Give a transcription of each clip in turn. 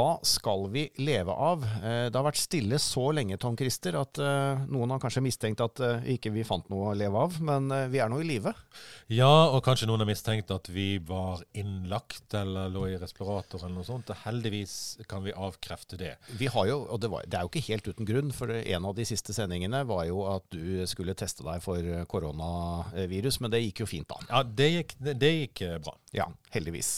Hva skal vi leve av? Eh, Det har vært stille så lenge, Tom Christer, at eh, noen har kanskje mistenkt at vi ikke vi fant noe å leve av, men eh, vi er nå i live. Ja, og kanskje noen har mistenkt at vi var innlagt eller lå i respirator eller noe sånt. Heldigvis kan vi avkrefte det. Vi har jo, og det, var, det er jo ikke helt uten grunn, for en av de siste sendingene var jo at du skulle teste deg for eh, koronavirus, men det gikk jo fint da. Ja, det gikk, det, gikk eh, bra. Ja, heldigvis.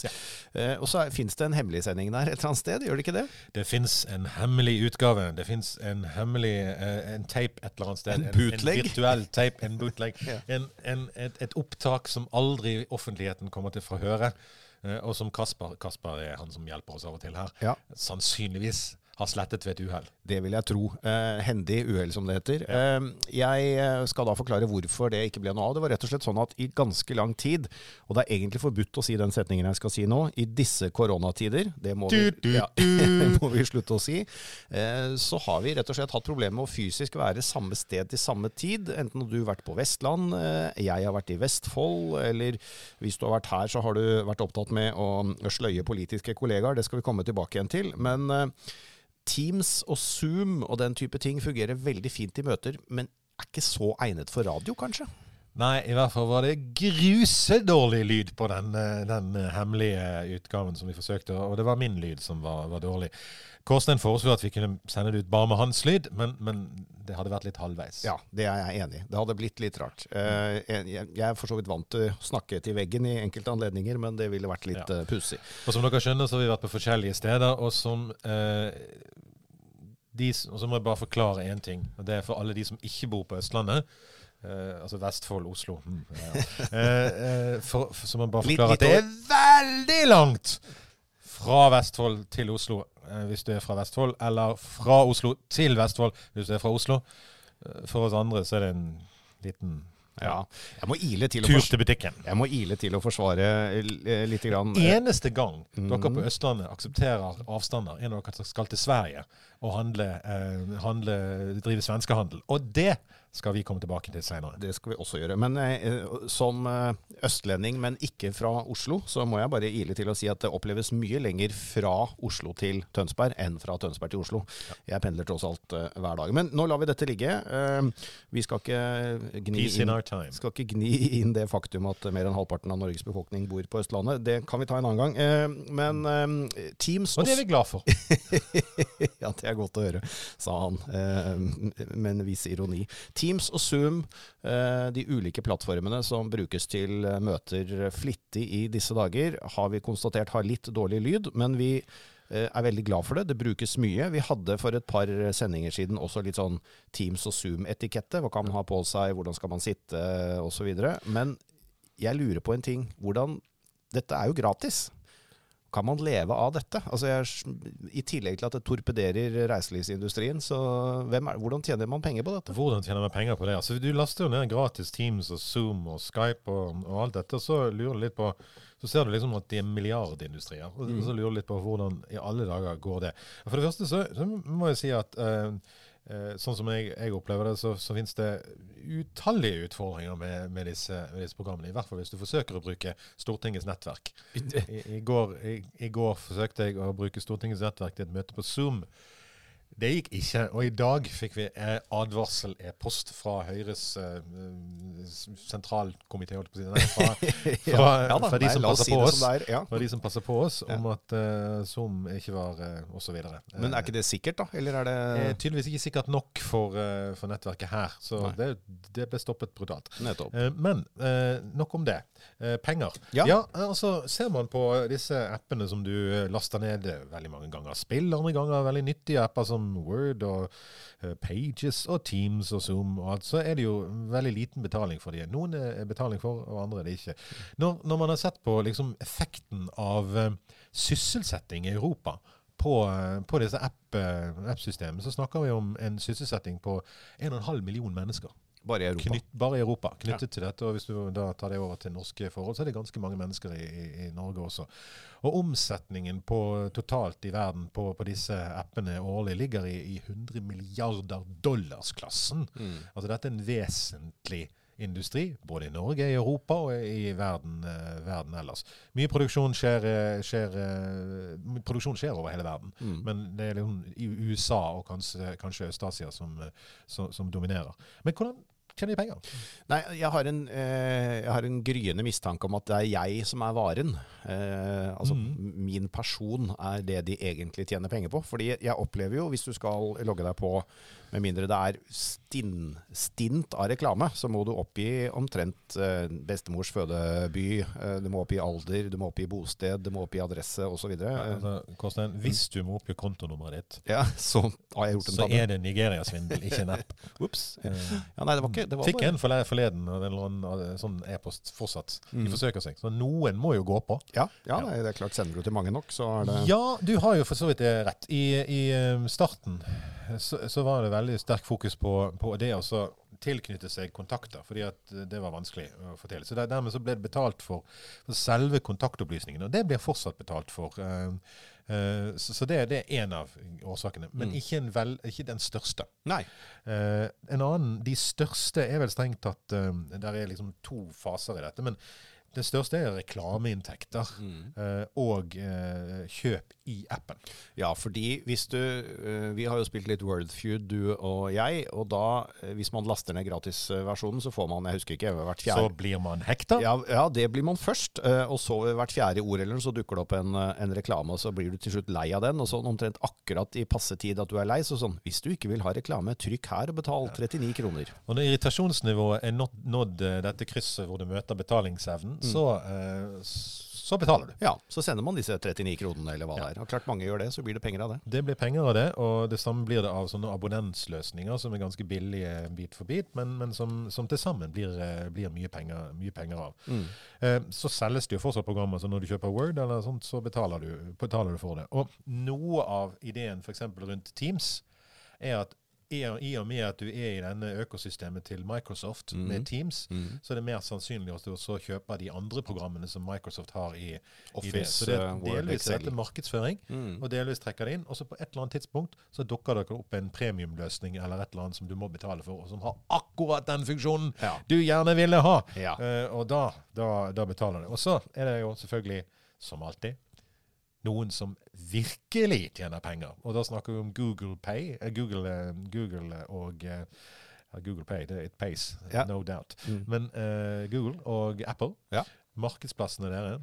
Eh, og så fins det en hemmelig sending der et eller annet sted, gjør det ikke det? Det fins en hemmelig utgave. Det fins en hemmelig eh, en tape et eller annet sted. En bootleg? En, virtuell tape, en bootleg. Ja. en, en, et, et opptak som aldri offentligheten kommer til å få høre. eh, og som Kasper, Kasper er han som hjelper oss av og til her, Ja. sannsynligvis har slettet ved et uhell. Det vil jeg tro. Eh, hendig uhell, som det heter. Eh, jeg eh, skal da forklare hvorfor det ikke ble noe av. Det var rett og slett sånn at i ganske lang tid, og det er egentlig forbudt å si den setningen jeg skal si nå, i disse koronatider, det må, vi, ja, må vi slutte å si, eh, så har vi rett og slett hatt problemer med å fysisk være samme sted til samme tid. Enten du har vært på Vestland, eh, jeg har vært i Vestfold, eller hvis du har vært her, så har du vært opptatt med å sløye politiske kollegaer. Det skal vi komme tilbake igjen til. Men eh, Teams og Zoom og den type ting fungerer veldig fint i møter, men er ikke så egnet for radio, kanskje? Nei, i hvert fall var det grusedårlig lyd på den, eh, den eh, hemmelige utgaven som vi forsøkte, og det var min lyd som var, var dårlig. Kårstein foreslo at vi kunne sende det ut bare med hans lyd, men, men det hadde vært litt halvveis. Ja, det er jeg enig i. Det hadde blitt litt rart. Eh, jeg er for så vidt vant til å snakke til veggen i enkelte anledninger, men det ville vært litt Ja. ja. pussig. Og som dere skjønner, så har vi vært på forskjellige steder, og som eh, de, Og så må jeg bare forklare én ting, og det er for alle de som ikke bor på Østlandet. Eh, altså Vestfold, Oslo. Mm, ja, ja. Eh, eh, for, for, så må jeg bare Litt- forklare litt at det er veldig langt fra Vestfold til Oslo eh, hvis du er fra Vestfold, eller fra Oslo til Vestfold hvis du er fra Oslo. Eh, for oss andre så er det en liten Ja. Jeg må ile til tur til butikken. jeg må ile til å forsvare lite litt. Grann. eneste gang dere Mhm. på Østlandet aksepterer avstander, er når dere skal til Sverige og handle, eh, handle, drive svenskehandel. Og det skal vi komme tilbake til senere. Det skal vi også gjøre. Men eh, som eh, østlending, men ikke fra Oslo, så må jeg bare ile til å si at det oppleves mye lenger fra Oslo til Tønsberg enn fra Tønsberg til Oslo. Jeg pendler tross alt eh, hver dag. Men nå lar vi dette ligge. Eh, vi skal ikke gni inn skal ikke gni inn det faktum at mer enn halvparten av Norges befolkning bor på Østlandet. Det kan vi ta en annen gang. Eh, Men eh, Teams Og det er vi glad for. ja, det er godt å høre, sa han eh, med en viss ironi. Teams og Zoom, eh, de ulike plattformene som brukes til eh, møter flittig i disse dager, har vi konstatert har litt dårlig lyd, men vi er veldig glad for det. Det brukes mye. Vi hadde for et par sendinger siden også litt sånn Teams og Zoom-etikette. Hva kan man ha på seg, hvordan skal man sitte, osv. Men jeg lurer på en ting. Hvordan Dette er jo gratis. Kan man leve av dette? Altså jeg, I tillegg til at det torpederer reiselivsindustrien, så er, hvordan tjener man penger på dette? Hvordan tjener man penger på det? Altså, du laster jo ned gratis Teams og Zoom og Skype og, og alt dette, og så lurer du litt på så ser du liksom at de er milliardindustrier. Og så lurer du litt på hvordan i alle dager går det. For det første så, så må jeg si at eh, sånn som jeg, jeg opplever det, så, så finnes det utallige utfordringer med, med, disse, med disse programmene. I hvert fall hvis du forsøker å bruke Stortingets nettverk. I, i, går, i, I går forsøkte jeg å bruke Stortingets nettverk til et møte på Zoom. Det gikk ikke. Og i dag fikk vi eh, advarsel-e-post fra Høyres eh, sentralkomité, holdt på å si. Nei, fra, fra, Ja da, fra de nei, som si på oss. som ja. Fra de som passer på oss, om at eh, Zoom ikke var uh, osv. Men er ikke det sikkert, da? Eller er det Eh, tydeligvis ikke sikkert nok for, eh, for nettverket her, så det, det ble stoppet brutalt. Nettopp. Eh, men eh, nok om det. Eh, penger. Ja. altså Ser man på disse appene som du eh, laster ned eh, veldig mange ganger, spill andre ganger, veldig nyttige apper som Word og eh, Pages og Teams og Zoom og alt, så er det jo veldig liten betaling for de. Noen er betaling for, og andre er det ikke. Når, når man har sett på liksom, effekten av uh, sysselsetting i Europa på, eh, på disse app, eh, app-systemene, så snakker vi om en sysselsetting på 1,5 million mennesker. Bare i Europa. Knytt, bare i Europa, knyttet til dette. Og hvis du da tar det over til norske forhold, så er det ganske mange mennesker i, i, i Norge også. Og omsetningen på, totalt i verden på, på disse appene årlig ligger i, i 100 milliarder dollars-klassen. Mm. Altså dette er en vesentlig industri, både i Norge, i Europa og i verden, eh, verden ellers. Mye produksjon skjer, eh, skjer, eh, produksjon skjer over hele verden, Mm. men det er liksom i USA og kanskje, kanskje Øst-Asia som, eh, som, som dominerer. Men hvordan tjener de penger? Nei, jeg har, en, eh, jeg har en gryende mistanke om at det er jeg som er varen. Eh, altså mm. min person er det de egentlig tjener penger på. Fordi jeg opplever jo, hvis du skal logge deg på, med mindre det er stinn, stint av reklame, så må du oppgi omtrent eh, bestemors fødeby, eh, du må oppgi alder, du må oppgi bosted, du må oppgi adresse osv. Ja, altså, hvis du må oppgi kontonummeret ditt, ja, så har jeg gjort en så er det Nigeria-svindel, ikke. Ups. Eh, Ja, nei, det var ikke det var Fikk en forleden en eh, sånn e-post fortsatt. De Mm. forsøker seg. Så noen må jo gå på. Ja, ja det er klart, sender du til mange nok, så er det Ja, du har jo for så vidt det rett. I, i eh, starten så, så var det veldig sterk fokus på, på det å tilknytte seg kontakter, fordi eh, det var vanskelig å få til. Så der, Dermed så ble det betalt for, for selve kontaktopplysningene, og det blir fortsatt betalt for. Uh, så, så det, det er en av årsakene, men Mm. ikke, en vel, ikke den største. Nei. Uh, en annen, De største er vel strengt tatt Der er liksom to faser i dette. Men det største er reklameinntekter Mm. eh, og eh, kjøp i appen. Ja, fordi hvis du eh, Vi har jo spilt litt Wordfeud, du og jeg. Og da, hvis man laster ned gratisversjonen, så får man, jeg husker ikke, hvert fjerde Så blir man hekta. ja, ja, det blir man først. Og så hvert fjerde ord eller noe, så dukker det opp en, en reklame, og så blir du til slutt lei av den. Og sånn omtrent akkurat i passe tid at du er lei, så sånn Hvis du ikke vil ha reklame, trykk her og betal 39 kroner. Og når irritasjonsnivået er nådd, nådd dette krysset hvor du møter betalingsevnen. Så, eh, så betaler du. Ja, så sender man disse 39 kronene, eller hva Ja. det er. Og klart mange gjør det, så blir det penger av det. Det blir penger av det, og det samme blir det av sånne abonnentsløsninger som er ganske billige bit for bit, men, men som, som til sammen blir, eh, blir mye, penger, mye penger av. Mm. Eh, så selges det jo fortsatt programmer, så når du kjøper Word eller sånt, så betaler du, betaler du for det. Og noe av ideen f.eks. rundt Teams er at i og, med at du er i denne økosystemet til Microsoft Mhm. med Teams, Mm. så er det mer sannsynlig at du også kjøper de andre programmene som Microsoft har i, i det. Office, Så det eh, er delvis er Excel. dette markedsføring, Mm. og delvis trekker det inn. Og så på et eller annet tidspunkt så dukker det opp en premiumløsning eller et eller annet som du må betale for, og som har akkurat den funksjonen Ja. du gjerne ville ha. Ja. Uh, og da, da, da betaler du. Og så er det jo selvfølgelig, som alltid, noen som virkelig tjener penger. Og da snakker vi om Google Pay. eh, Google, eh, Google og eh, Google Pay, det, er et pace, Ja. no doubt. Mm. Men uh, Google og Apple, Ja. markedsplassene dere,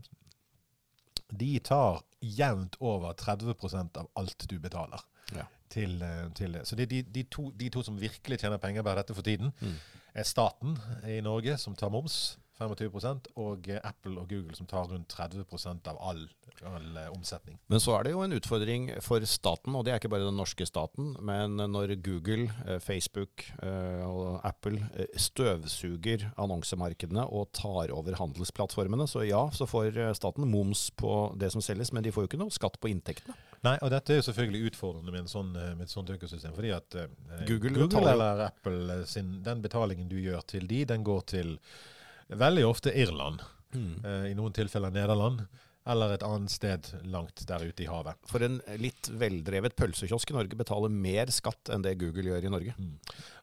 de tar jevnt over 30% av alt du betaler. Ja. Til, til. Så det de, de, to, de to som virkelig tjener penger på dette for tiden, Mm. er staten i Norge, som tar moms, 25 og eh, Apple og Google, som tar rundt 30% av all, all eh, omsetning. Men så er det jo en utfordring for staten, og det er ikke bare den norske staten, men når Google, eh, Facebook eh, og Apple eh, støvsuger annonsemarkedene og tar over handelsplattformene, så ja, så får eh, staten moms på det som selges, men de får jo ikke noe skatt på inntektene. Nei, og dette er jo selvfølgelig utfordrende med, sånn, eh, med et sånt økosystem. fordi at eh, Google Google eller Apple, eh, sin, den betalingen du gjør til de, den går til veldig ofte Irland. eh, I noen tilfeller Nederland. Eller et annet sted langt der ute i havet. For en litt veldrevet pølsekiosk i Norge betaler mer skatt enn det Google gjør i Norge.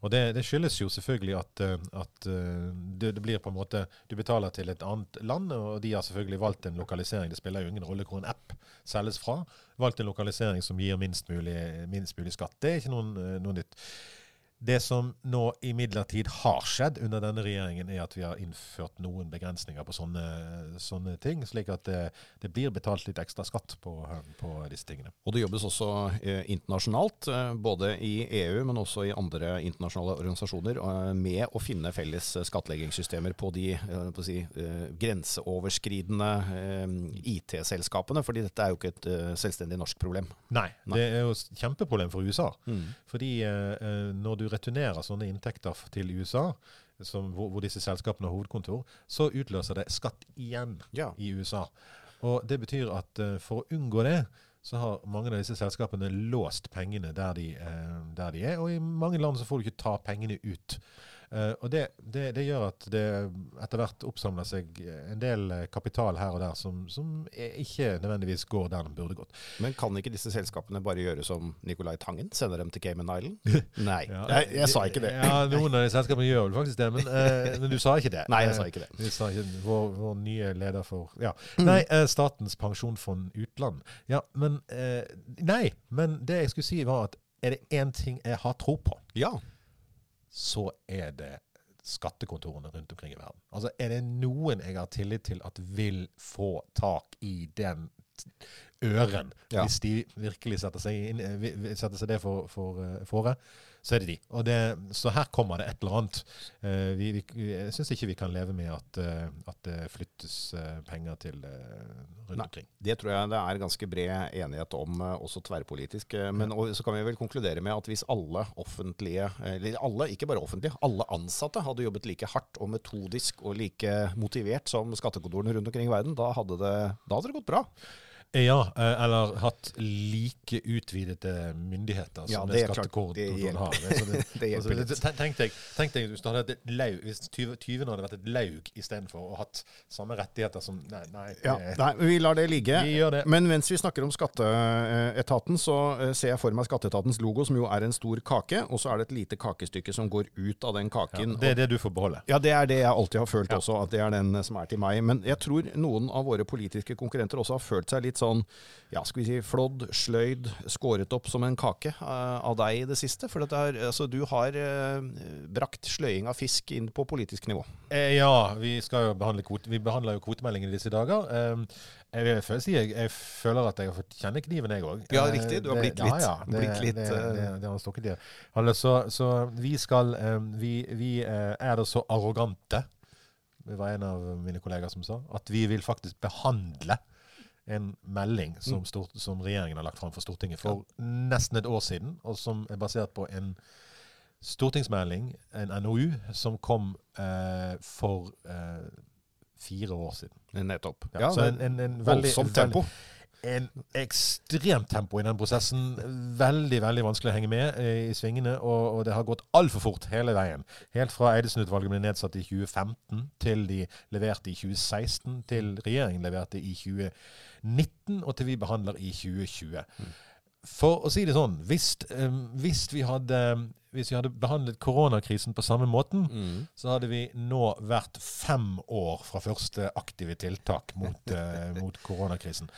Og det, det skyldes jo selvfølgelig at, eh, at eh, det, det blir på en måte Du betaler til et annet land, og de har selvfølgelig valgt en lokalisering. Det spiller jo ingen rolle hvor en app selges fra. Valgt en lokalisering som gir minst mulig, minst mulig skatt. Det er ikke noen, noe nytt. Det som nå imidlertid har skjedd under denne regjeringen, er at vi har innført noen begrensninger på sånne, sånne ting, slik at det, det blir betalt litt ekstra skatt på, på disse tingene. Og det jobbes også eh, internasjonalt, eh, både i EU, men også i andre internasjonale organisasjoner, eh, med å finne felles skattleggingssystemer på de på si, grenseoverskridende IT-selskapene. fordi dette er jo ikke et selvstendig norsk problem. Nei, Nei. det er jo et kjempeproblem for USA. Fordi eh, eh, når du returnerer sånne inntekter til USA, som, hvor, hvor disse selskapene har hovedkontor, så utløser det skatt igjen Ja. i USA. Og det betyr at uh, for å unngå det, så har mange av disse selskapene låst pengene der de, uh, der de er. Og i mange land så får du ikke ta pengene ut. Eh, og det, det, det gjør at det etter hvert oppsamler seg en del eh, kapital her og der som, som ikke nødvendigvis går der den burde gått. Men kan ikke disse selskapene bare gjøre som Nicolai Tangen? Sende dem til Cayman Island? Nei, Ja, jeg, jeg sa ikke det. Ja, Noen av de selskapene gjør vel faktisk det, men, uh, men du sa ikke det. Nei, jeg sa ikke det. Uh, sa ikke, vår, vår nye leder for Ja. Nei, uh, Statens pensjonsfond utland. Ja, men Nei, men det jeg skulle si, var at er det én ting jeg har tro på, Ja. Så er det skattekontorene rundt omkring i verden. Altså, Er det noen jeg har tillit til at vil få tak i den øren, Ja. hvis de virkelig setter seg, inn, eh, setter seg det for, for, eh, fore, så er det de. Og det, så her kommer det et eller annet. Eh, vi, vi, jeg syns ikke vi kan leve med at, eh, at det flyttes eh, penger til rundt Nei. omkring. Det tror jeg det er ganske bred enighet om, også tverrpolitisk. Men og, så kan vi vel konkludere med at hvis alle offentlige, eller alle, ikke bare offentlige, alle ansatte hadde jobbet like hardt og metodisk og like motivert som skattekontorene rundt omkring i verden, da hadde det, da hadde det gått bra. Ja, eh, eller hatt like utvidede myndigheter Ja, som det det. Det skattekontoret har. Så det, Det hjelper altså, litt. det- tenk, deg, tenk deg hvis, laug, hvis tyve- tyvene hadde vært et laug istedenfor og hatt samme rettigheter som Nei, nei, Ja, nei, vi lar det ligge. det. Men mens vi snakker om skatteetaten, så eh, ser jeg for meg skatteetatens logo, som jo er en stor kake, og så er det et lite kakestykke som går ut av den Ja, kaken. det er det du får beholde. Ja, det er det jeg alltid har følt Ja. også, at det er den som er til meg. Men jeg tror noen av våre politiske konkurrenter også har følt seg litt sånn, ja, skal vi si, flådd, sløyd, skåret opp som en kake uh, av deg i det siste. For er, altså, du har uh, brakt sløying av fisk inn på politisk nivå. Eh, ja, vi skal jo behandle kvote, vi behandler jo kvotemeldingen i disse dager. Um, jeg, først jeg, jeg føler at jeg har fått kjenne kniven, jeg òg. Ja, riktig. Du har blitt litt- Ja, ja. Det, blitt litt, det, eh, det, det har stukket i. Altså, så, så vi skal eh, Vi, vi eh, er da så arrogante, det var en av mine kollegaer som sa, at vi vil faktisk behandle en melding som, stort, som regjeringen har lagt fram for Stortinget for nesten et år siden, og som er basert på en stortingsmelding, en NOU, som kom eh, for eh, fire år siden. Nettopp. Ja, så en, en, en veldig, voldsomt tempo. En ekstremt tempo i den prosessen. Veldig veldig vanskelig å henge med eh, i svingene, og, og det har gått altfor fort hele veien. Helt fra Eidesen-utvalget ble nedsatt i 2015, til de leverte i 2016, til regjeringen leverte i 2019, og til vi behandler i 2020. For å si det sånn, hvis, eh, hvis, vi, hadde, hvis vi hadde behandlet koronakrisen på samme måten, Mm. så hadde vi nå vært fem år fra første aktive tiltak mot, eh, mot koronakrisen.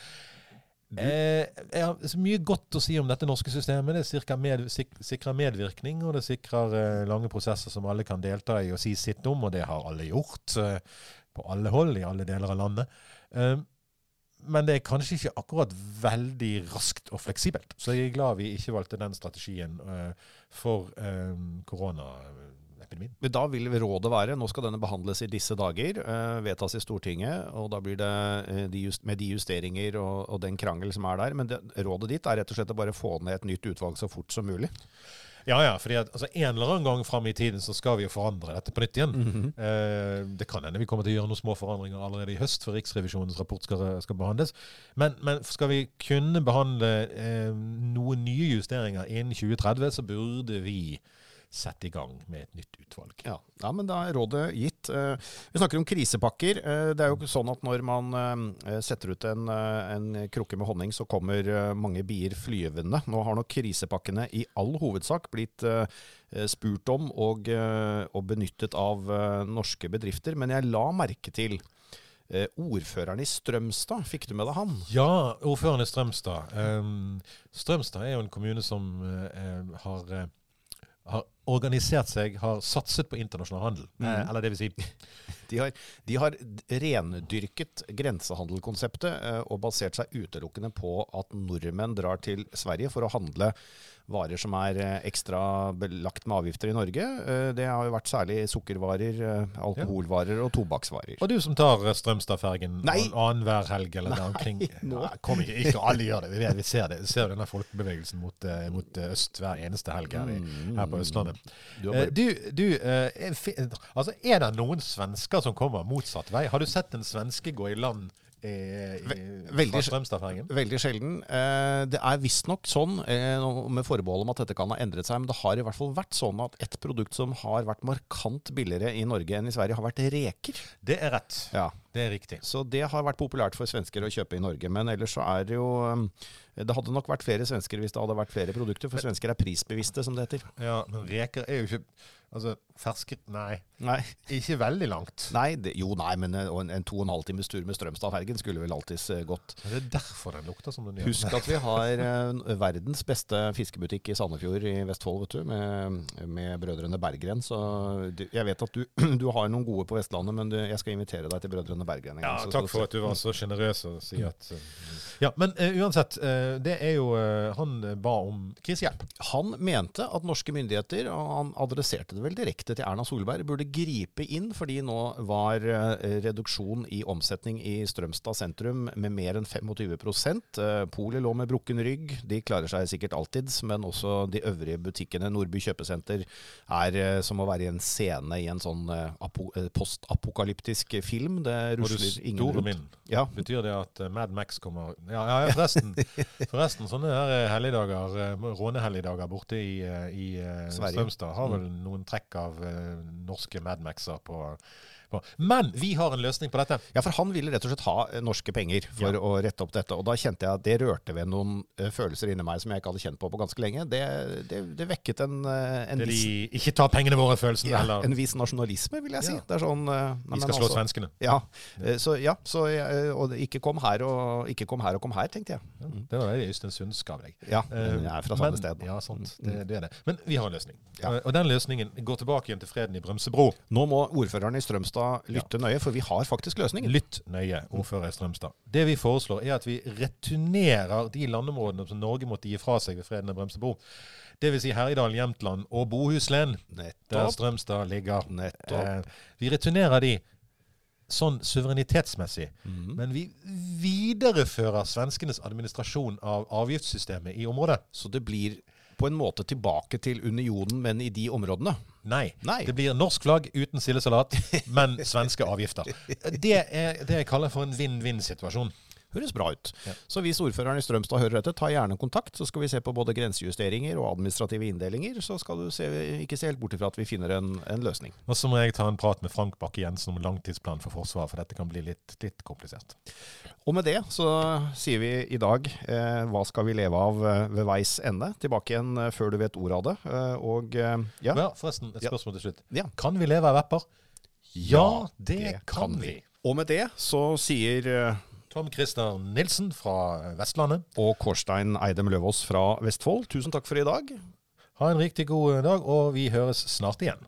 Eh, jeg har så mye godt å si om dette norske systemet. Det med, sik sikrer medvirkning, og det sikrer eh, lange prosesser som alle kan delta i og si sitt om, og det har alle gjort eh, på alle hold i alle deler av landet. Eh, men det er kanskje ikke akkurat veldig raskt og fleksibelt. Så jeg er glad vi ikke valgte den strategien eh, for eh, koronaepidemien. Men Da vil rådet være, nå skal denne behandles i disse dager, eh, vedtas i Stortinget, og da blir det eh, de just, med de justeringer og, og den krangel som er der. Men det, rådet ditt er rett og slett å bare få ned et nytt utvalg så fort som mulig. Ja, ja, fordi at altså, En eller annen gang fram i tiden så skal vi jo forandre dette på nytt igjen. eh, det kan hende vi kommer til å gjøre noen små forandringer allerede i høst, før Riksrevisjonens rapport skal, skal behandles. Men, men skal vi kunne behandle eh, noen nye justeringer innen 2030, så burde vi sette i gang med et nytt utvalg. Ja, ja men da er rådet gitt. Eh, Vi snakker om krisepakker. Eh, Det er jo sånn at når man eh, setter ut en, en krukke med honning, så kommer mange bier flyvende. Nå har nok krisepakkene i all hovedsak blitt spurt om og, og benyttet av norske bedrifter. Men jeg la merke til ordføreren i Strømstad. Fikk du med deg han? Ja, ordføreren i Strømstad. Um, Strømstad er jo en kommune som har, har organisert seg, har satset på internasjonal handel. Eh, Mhm. eller det vil si De har, de har rendyrket grensehandelkonseptet eh, og basert seg utelukkende på at nordmenn drar til Sverige for å handle varer som er eh, ekstra belagt med avgifter i Norge. Eh, Det har jo vært særlig sukkervarer, eh, alkoholvarer og tobakksvarer. Og du som tar Strømstadfergen annenhver helg eller der omkring. nå. Nei, kom ikke, ikke alle gjør det. Vi, vet, vi ser det. Vi ser denne folkebevegelsen mot, mot øst hver eneste helg her, her på Østlandet. Du Du, du altså, er det noen svensker som kommer motsatt vei? Har du sett en svenske gå i land veldig fra sj- Veldig sjelden. Eh, det er visstnok sånn, eh, med forbehold om at dette kan ha endret seg, men det har i hvert fall vært sånn at et produkt som har vært markant billigere i Norge enn i Sverige, har vært reker. Det er rett. Ja. Det er riktig. Så det har vært populært for svensker å kjøpe i Norge. Men ellers så er det jo um, Det hadde nok vært flere svensker hvis det hadde vært flere produkter, for svensker er prisbevisste, som det heter. Ja, men reker er jo ikke Altså, ferske Nei, Nei, ikke veldig langt. nei det, jo nei, men en, en to og en halv times tur med Strømstadfergen skulle vel alltids eh, gått. Men Det er derfor den lukter som den gjør. Husk at vi har eh, verdens beste fiskebutikk i Sandefjord i Vestfold, vet du, med, med Brødrene Berggren. Så du, jeg vet at du, du har noen gode på Vestlandet, men du, jeg skal invitere deg til Brødrene Berggren. Ja, takk for at du var så sjenerøs og si at uh, Ja, men uh, uansett. uh, det er jo uh, Han ba om krisehjelp. Han mente at norske myndigheter, og han adresserte det vel direkte til Erna Solberg, burde gripe inn fordi nå var eh, reduksjon i omsetning i Strømstad sentrum med mer enn 25 uh, Polet lå med brukken rygg. De klarer seg sikkert alltids, men også de øvrige butikkene. Nordby kjøpesenter er eh, som å være i en scene i en sånn eh, apo eh, postapokalyptisk film. Det rusler ingen rundt. min. Ja, Betyr det at uh, Mad Max kommer Ja, ja, forresten. forresten sånne her uh, helligdager, rånehelligdager borte i, i Strømstad har vel noen trekk av norske Mad Maxer på, på Men vi har en løsning på dette. Ja, for han ville rett og slett ha eh, norske penger for Ja. å rette opp dette. Og da kjente jeg at det rørte ved noen eh, følelser inni meg som jeg ikke hadde kjent på på ganske lenge. Det, det, det vekket en, eh, en, Det viss, de ikke ta pengene våre-følelsen. ja, heller. en viss nasjonalisme, vil jeg si. Ja. Det er sånn nei, vi skal slå også, svenskene. Ja, så, ja, så og ikke kom her og ikke kom her og kom her, tenkte jeg. Ja, det var det Øystein Sundsk av deg. Ja, jeg er fra samme men- sted. Mm. Ja, sant. Det, det er det. Men vi har en løsning. Ja. Og den løsningen går tilbake igjen til freden i Brømsebro. Nå må ordføreren i Strømstad lytte nøye, for vi har faktisk løsningen. Lytt nøye, ordfører i Strømstad. Det vi foreslår, er at vi returnerer de landområdene som Norge måtte gi fra seg ved freden av Brømsebro. Dvs. Si Herjedal, Jämtland og Bohuslän, der Strømstad ligger. Nettopp. Eh, vi returnerer de sånn suverenitetsmessig. Mm. Men vi viderefører svenskenes administrasjon av avgiftssystemet i området. Så det blir på en måte tilbake til unionen, men i de områdene. Nei. Nei. Det blir norsk flagg uten sildesalat, men svenske avgifter. Det er det jeg kaller for en vinn-vinn-situasjon. Høres bra ut. Ja. Så hvis ordføreren i Strømstad hører dette, ta gjerne kontakt. Så skal vi se på både grensejusteringer og administrative inndelinger. Så skal du se, ikke se helt bort ifra at vi finner en, en løsning. Og så må jeg ta en prat med Frank Bakke-Jensen om langtidsplan for Forsvaret, for dette kan bli litt, litt komplisert. Og med det så sier vi i dag eh, hva skal vi leve av eh, ved veis ende? Tilbake igjen eh, før du vet ordet av det. Eh, og ja. Ja, forresten, et spørsmål til slutt. ja. Kan vi leve av vepper? Ja, det kan vi. Og med det så sier Tom Christer Nilsen fra Vestlandet. og Kårstein Eidem Løvaas fra Vestfold, tusen takk for i dag. Ha en riktig god dag, og vi høres snart igjen.